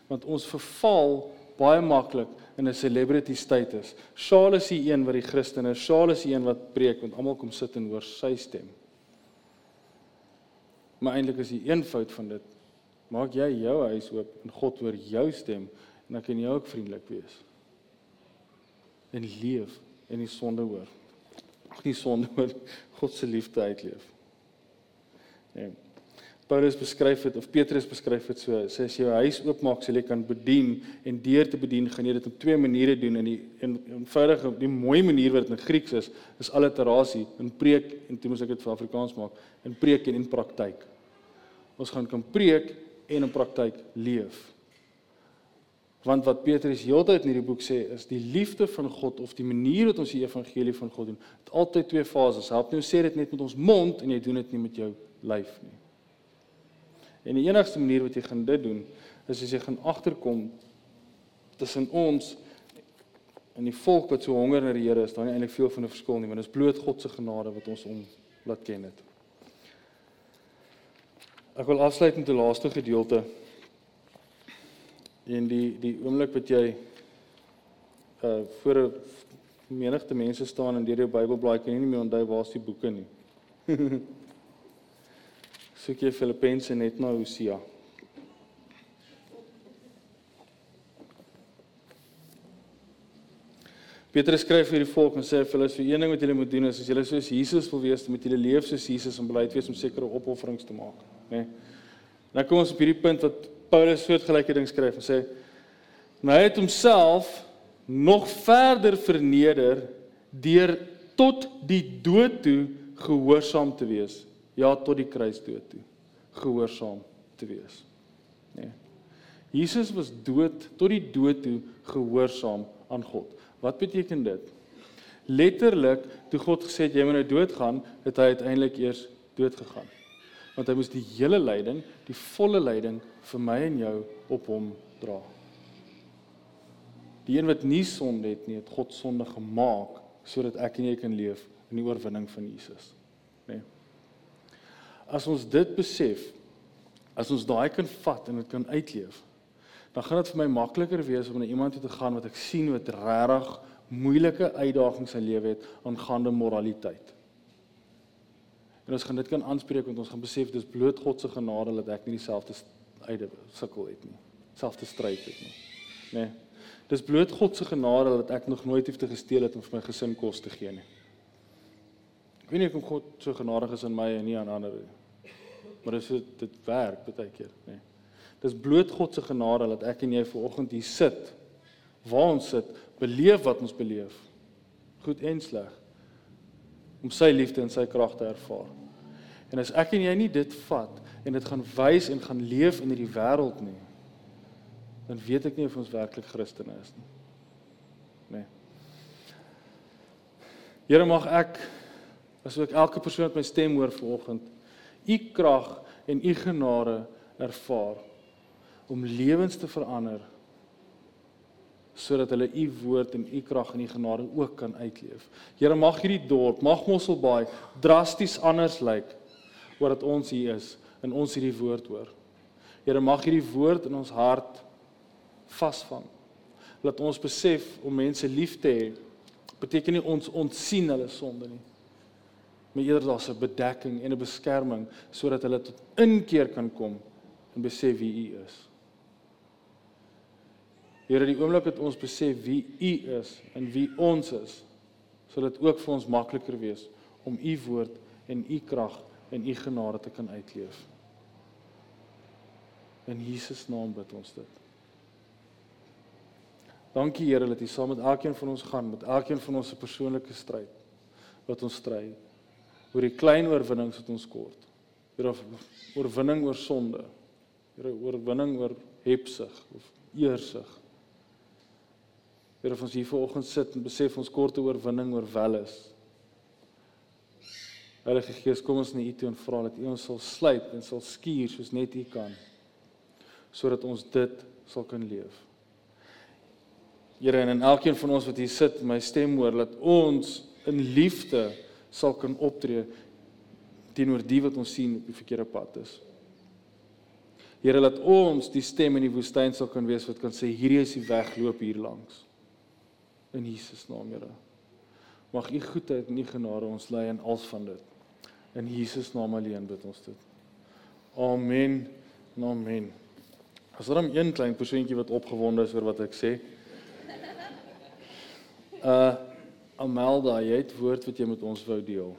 [SPEAKER 1] Want ons verval baie maklik in 'n celebrity status. Saul is die een wat die Christene, Saul is die een wat preek want almal kom sit en hoor sy stem. Maar eintlik is die eenvoud van dit, maak jy jou huis oop en God hoor jou stem en dan kan jy ook vriendelik wees. En leef en die sonde hoor. Ag nie sonde hoor, God se liefde uitleef. Nee. Paulus beskryf dit of Petrus beskryf dit so: "Sê as jy jou huis oopmaak, sal jy kan bedien en deur te bedien gaan jy dit op twee maniere doen in die in eenvoudige die mooi manier wat dit in Grieks is, is alliterasie in preek en toe moet ek dit vir Afrikaans maak, in preek en in praktyk. Ons gaan kan preek en in praktyk leef. Want wat Petrus heeltyd in hierdie boek sê is die liefde van God of die manier wat ons die evangelie van God doen, het altyd twee fases. Help ons sê dit net met ons mond en jy doen dit nie met jou lyf nie. En die enigste manier wat jy gaan dit doen is as jy gaan agterkom tussen ons en die volk wat so honger na die Here is, dan nie eintlik veel van 'n verskil nie, want dit is bloot God se genade wat ons om laat ken het. Ek wil afsluit met die laaste gedeelte. En die die oomblik wat jy uh voor 'n menigte mense staan en deur jou Bybelblaai kan jy nie meer onthou waar is die boeke nie. soek jy Filippense net na Hosea. Petrus skryf vir die volk en sê vir hulle: "So een ding wat julle moet doen is as julle soos Jesus wil wees, moet julle leef soos Jesus en beleid wees om sekere opofferings te maak." Né? Nee. Dan kom ons op hierdie punt wat Paulus soortgelyke ding skryf en sê: "Nou hy het homself nog verder verneder deur tot die dood toe gehoorsaam te wees." Ja tot die kruisdood toe gehoorsaam te wees. Nee. Jesus was dood tot die dood toe gehoorsaam aan God. Wat beteken dit? Letterlik, toe God gesê het jy moet nou doodgaan, het hy uiteindelik eers dood gegaan. Want hy moes die hele lyding, die volle lyding vir my en jou op hom dra. Die een wat nie sonde het nie, het God sonde gemaak sodat ek en jy kan leef in die oorwinning van Jesus. Nee. As ons dit besef, as ons daai kan vat en dit kan uitleef, dan gaan dit vir my makliker wees om na iemand toe te gaan wat ek sien wat regtig moeilike uitdagings in sy lewe het aangaande moraliteit. En ons gaan dit kan aanspreek want ons gaan besef dis bloot God se genade dat ek nie dieselfde uit sukkel het nie. Selfde stryd het nie. Nee. Dis bloot God se genade dat ek nog nooit het te gesteel het om vir my gesin kos te gee nie. Ek weet nie of God so genadig is aan my en nie aan ander nie. Maar dis dit werk baie keer, nê. Nee. Dis bloot God se genade dat ek en jy vanoggend hier sit. Waar ons sit, beleef wat ons beleef. Goed en sleg. Om sy liefde en sy krag te ervaar. En as ek en jy nie dit vat en dit gaan wys en gaan leef in hierdie wêreld nie, dan weet ek nie of ons werklik Christene is nie. Nee. Here mag ek asook elke persoon wat my stem hoor vanoggend, u krag en u genade ervaar om lewens te verander sodat hulle u woord en u krag en u genade ook kan uitleef. Here mag hierdie dorp, mag Mosselbaai drasties anders lyk omdat ons hier is en ons hierdie woord hoor. Here mag hierdie woord in ons hart vasvang. Laat ons besef om mense lief te hê beteken nie ons ontsien hulle sonde nie. Maar eerder daar's 'n bedekking en 'n beskerming sodat hulle tot inkeer kan kom en besef wie U is. Here, die oomblik dat ons besef wie U is en wie ons is, sal dit ook vir ons makliker wees om U woord en U krag en U genade te kan uitleef. In Jesus naam bid ons dit. Dankie Here dat U saam met elkeen van ons gaan met elkeen van ons se persoonlike stryd wat ons stry oor die klein oorwinnings wat ons kort. Here oorwinning oor sonde. Here oorwinning oor hebsug of eersug. Here ons hier vanoggend sit en besef ons korte oorwinning oor welis. Heilige Gees, kom ons na U toe en vra dat U ons sal slyp en sal skuur soos net U kan sodat ons dit sal kan leef. Here en in elkeen van ons wat hier sit, my stem hoor dat ons in liefde sal kan optree teenoor die wat ons sien op die verkeerde pad is. Here laat ons die stem in die woestyn sal kan wees wat kan sê hierdie is die weg loop hier langs. In Jesus naam, Here. Mag U goedheid en U genade ons lei in alles van dit. In Jesus naam alleen bid ons dit. Amen. Amen. As daar 'n een klein persoontjie wat opgewonde is oor wat ek sê, Uh Amelda, jy het woord wat jy met ons wou deel.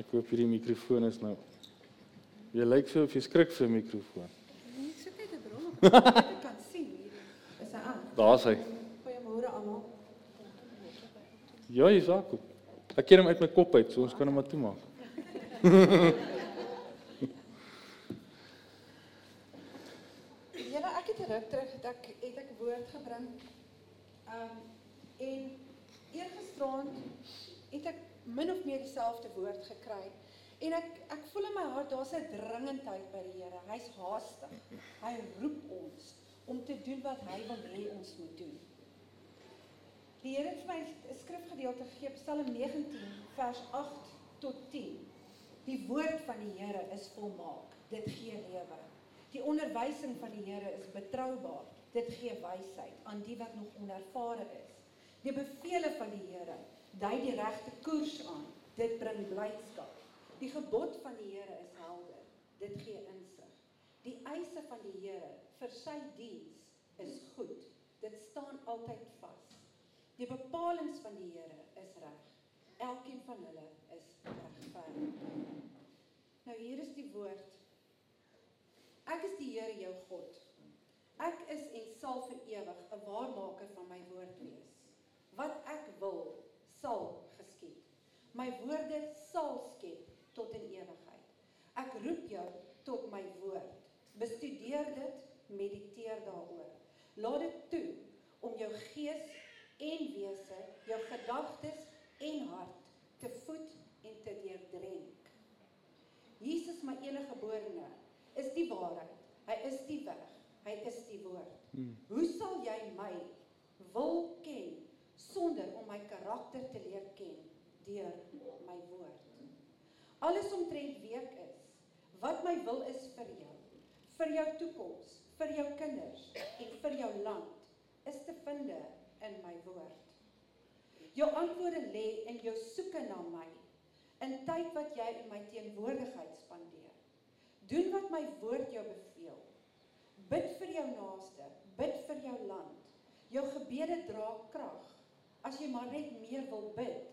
[SPEAKER 1] Ek koop hierdie mikrofoon is nou. Jy lyk so of jy skrik vir 'n mikrofoon.
[SPEAKER 2] Nee, ek soek net 'n bron om te kan sien hier. Is hy aan?
[SPEAKER 1] Daar's hy.
[SPEAKER 2] Goeiemôre almal.
[SPEAKER 1] Ja, akop. Ek ken hom uit my kop uit, so ons kan hom maar toemaak.
[SPEAKER 2] Julle ek het ruk terug dat ek het ek woord gebring. Um en eergisterand het ek min of meer dieselfde woord gekry. En ek ek voel in my hart daar's 'n dringendheid by die Here. Hy's haastig. Hy roep ons om te doen wat hy wil hê ons moet doen. Die Here het vir my 'n skrifgedeelte gegee, Psalm 19 vers 8 tot 10. Die woord van die Here is volmaak. Dit gee lewe. Die onderwysing van die Here is betroubaar. Dit gee wysheid aan die wat nog onervare is. Die bevele van die Here dui die regte koers aan. Dit bring blydskap. Die gebod van die Here is helder. Dit gee insig. Die eise van die Here vir sy diens is goed. Dit staan altyd vas. Die bepalinge van die Here is reg. Elkeen van hulle is regverdig. Nou hier is die woord. Ek is die Here jou God. Ek is en sal vir ewig 'n waarmaker van my woord wees. Wat ek wil, sal geskied. My woorde sal skep tot in ewigheid. Ek roep jou tot my woord. Bestudeer dit, mediteer daaroor. Laat dit toe om jou gees en wese, jou gedagtes en hart te voed en te deurdrenk. Jesus my enige geborene is die waarheid. Hy is die weg. Hy is die woord. Hmm. Hoe sal jy my wil ken sonder om my karakter te leer ken deur my woord. Alles omtrent wie ek is, wat my wil is vir jou, vir jou toekoms, vir jou kinders en vir jou land is te vind in my woord. Jou antwoorde lê in jou soeke na my in tyd wat jy in my teenwoordigheid spandeer. Doen wat my woord jou beveel. Bid vir jou naaste, bid vir jou land. Jou gebede dra krag. As jy maar net meer wil bid,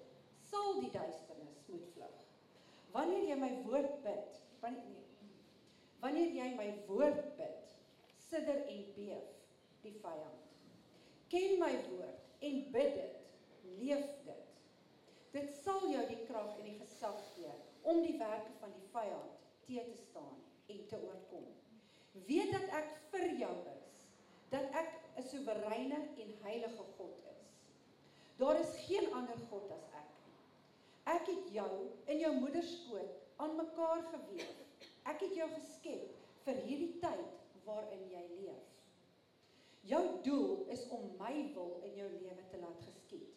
[SPEAKER 2] sal die duisternis moet vlug. Wanneer jy my woord bid, wanneer nee. Wanneer jy my woord bid, sidder en beef die vyand. Ken my woord en bid dit, leef dit. Dit sal jou die krag en die gesag gee om die werke van die vyand te te staan en te oorkom. Weet dat ek vir jou is, dat ek 'n soewereine en heilige God is. Daar is geen ander God as ek. Ek het jou in jou moeder se skoot aan mekaar gewewe. Ek het jou geskep vir hierdie tyd waarin jy leef. Jou doel is om my wil in jou lewe te laat geskied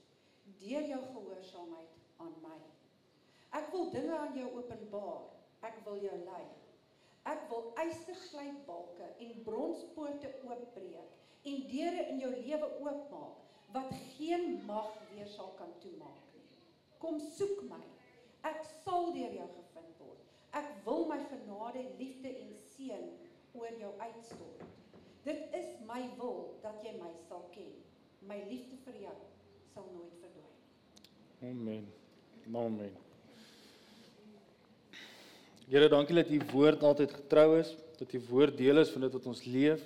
[SPEAKER 2] deur jou gehoorsaamheid aan my. Ek wil dinge aan jou openbaar. Ek wil jou lei. Ek wil ysterglybalke en bronspoorte oopbreek en deure in jou lewe oopmaak wat geen mag weer sal kan toemaak nie. Kom soek my. Ek sal deur jou gevind word. Ek wil my genade, liefde en seën oor jou uitstort. Dit is my wil dat jy my sal ken. My liefde vir jou sal nooit verdwyn.
[SPEAKER 1] Amen. Amen. Here, dankie dat u woord altyd getrou is, dat u woord deel is van dit wat ons leef.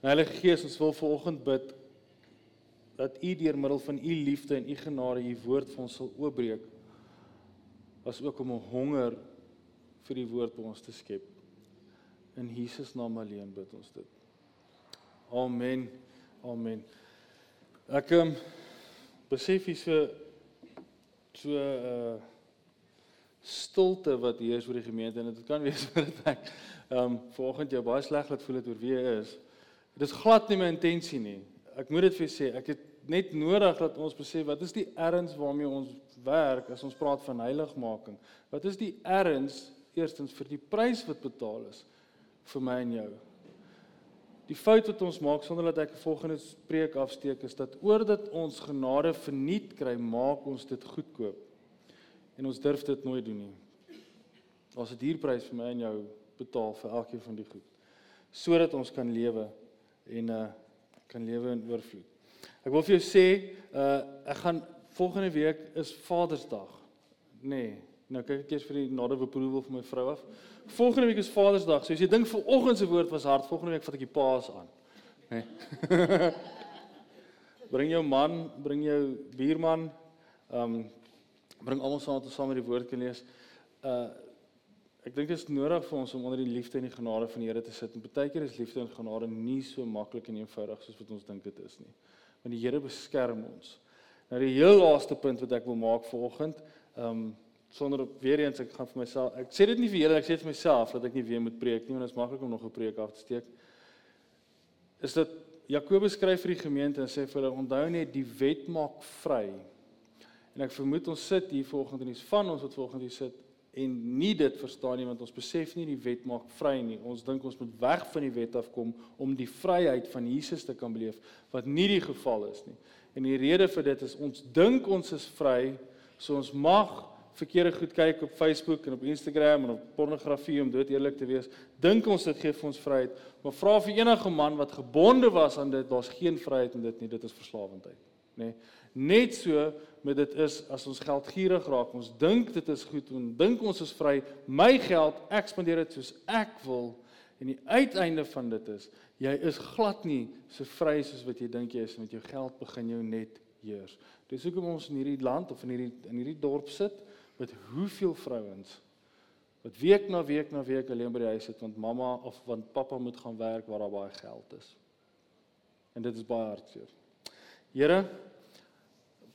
[SPEAKER 1] Heilige Gees, ons wil vanoggend bid dat u deur middel van u liefde en u genade u woord vir ons sal oopbreek. As ook om 'n honger vir die woord by ons te skep. In Jesus naam alleen bid ons dit. Amen. Amen. Ek um, besef hier so so 'n uh, stilte wat hier is oor die gemeente en dit kan wees dat ek ehm um, vanoggend jou baie sleg laat voel het oor wie jy is. Dit is glad nie my intensie nie. Ek moet dit vir sê, ek het net nodig dat ons besef wat is die erns waarmee ons werk as ons praat van heiligmaking. Wat is die erns eerstens vir die prys wat betaal is vir my en jou. Die fout wat ons maak sonder dat ek 'n volgende preek afsteek is dat oordat ons genade verniet kry, maak ons dit goedkoop. En ons durf dit nooit doen nie. Ons het hierprys vir my en jou betaal vir elkeen van die goed sodat ons kan lewe en uh kan lewe in oorvloed. Ek wil vir jou sê, uh ek gaan volgende week is Vadersdag. Nee, nou kyk ek eers vir die nod of approval van my vrou af. Volgende week is Vadersdag. So as jy dink vanoggend se woord was hard, volgende week vat ek die paas aan. Nee. bring jou man, bring jou buurman, ehm um, bring almal saam om saam met die woord kan lees. Uh ek dink dit is nodig vir ons om onder die liefde en die genade van die Here te sit. En baie keer is liefde en genade nie so maklik en eenvoudig soos wat ons dink dit is nie. Want die Here beskerm ons. Nou die heel laaste punt wat ek wil maak vanoggend, ehm um, sonder weer eens ek gaan vir myself ek sê dit nie vir julle ek sê dit vir myself dat ek nie weer moet preek nie want dit is maklik om nog 'n preek af te steek. Is dat Jakobus skryf vir die gemeente en sê vir hulle onthou net die wet maak vry. En ek vermoed ons sit hier vanoggend en dis van ons wat vanoggend hier sit en nie dit verstaan nie want ons besef nie die wet maak vry nie. Ons dink ons moet weg van die wet afkom om die vryheid van Jesus te kan beleef wat nie die geval is nie. En die rede vir dit is ons dink ons is vry so ons mag verkeerde goed kyk op Facebook en op Instagram en op pornografie om dood eerlik te wees, dink ons dit gee vir ons vryheid. Maar vra vir enige man wat gebonde was aan dit, daar's geen vryheid in dit nie, dit is verslawendheid, nê. Nee. Net so met dit is as ons geldgierig raak, ons dink dit is goed en dink ons is vry, my geld, ek spandeer dit soos ek wil en die uiteinde van dit is jy is glad nie so vry soos wat jy dink jy is met jou geld begin jou net heers. Dis hoekom ons in hierdie land of in hierdie in hierdie dorp sit met hoeveel vrouens wat week na week na week alleen by die huis sit want mamma of want pappa moet gaan werk waar daar baie geld is. En dit is baie hartseer. Here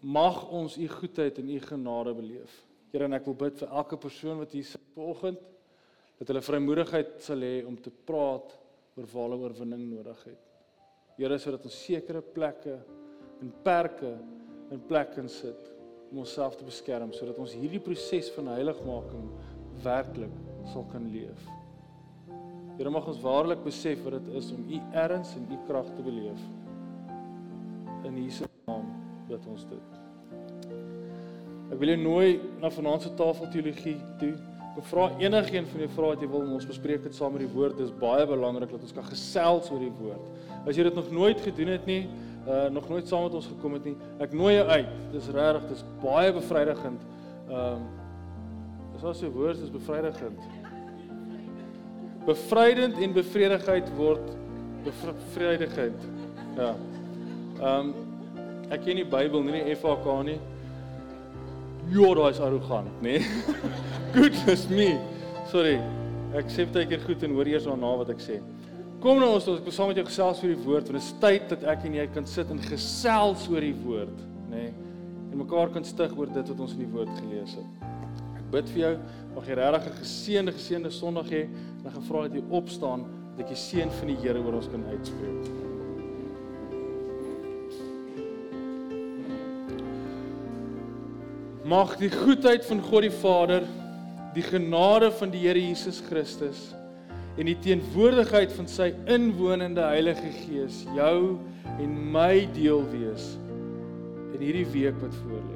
[SPEAKER 1] mag ons u goedheid en u genade beleef. Here en ek wil bid vir elke persoon wat hier sit vanoggend dat hulle vrymoedigheid sal hê om te praat oor waar hulle oorwinning nodig het. Here sodat ons sekere plekke en perke in plek kan sit om onsself te beskerm sodat ons hierdie proses van heiligmaking werklik sal kan leef. Here mag ons waarlik besef wat dit is om u erns en u krag te beleef. In Jesus naam bid ons dit. Ek wil jou nooi na vanaand se tafelteologie toe. Ek vra enigiemand van julle vra wat jy wil ons bespreek dit saam met die woord. Dit is baie belangrik dat ons kan gesels oor die woord. As jy dit nog nooit gedoen het nie, uh nog nooit saam met ons gekom het nie, ek nooi jou uit. Dis regtig, dis baie bevrydigend. Ehm um, as 'n woord is bevrydigend. Bevrydend en bevredigheid word bevrydigend. Ja. Ehm um, ek ken die Bybel, nie die FAK nie. Ja, daai is arrogant, nê? Nee? Goodness me. Sorry. Ek sê baie keer goed en hoor eers daarna wat ek sê. Kom nou ons, ons ek wil saam met jou gesels oor die woord, want dit is tyd dat ek en jy kan sit en gesels oor die woord, nê? Nee? En mekaar kan stig oor dit wat ons in die woord gelees het. Ek bid vir jou, mag jy regtig 'n geseënde geseënde Sondag hê en ek vra dat jy opstaan dat jy seën van die Here oor ons kan uitspreek. Mag die goedheid van God die Vader, die genade van die Here Jesus Christus en die teenwoordigheid van sy inwonende Heilige Gees jou en my deel wees in hierdie week wat voorlê.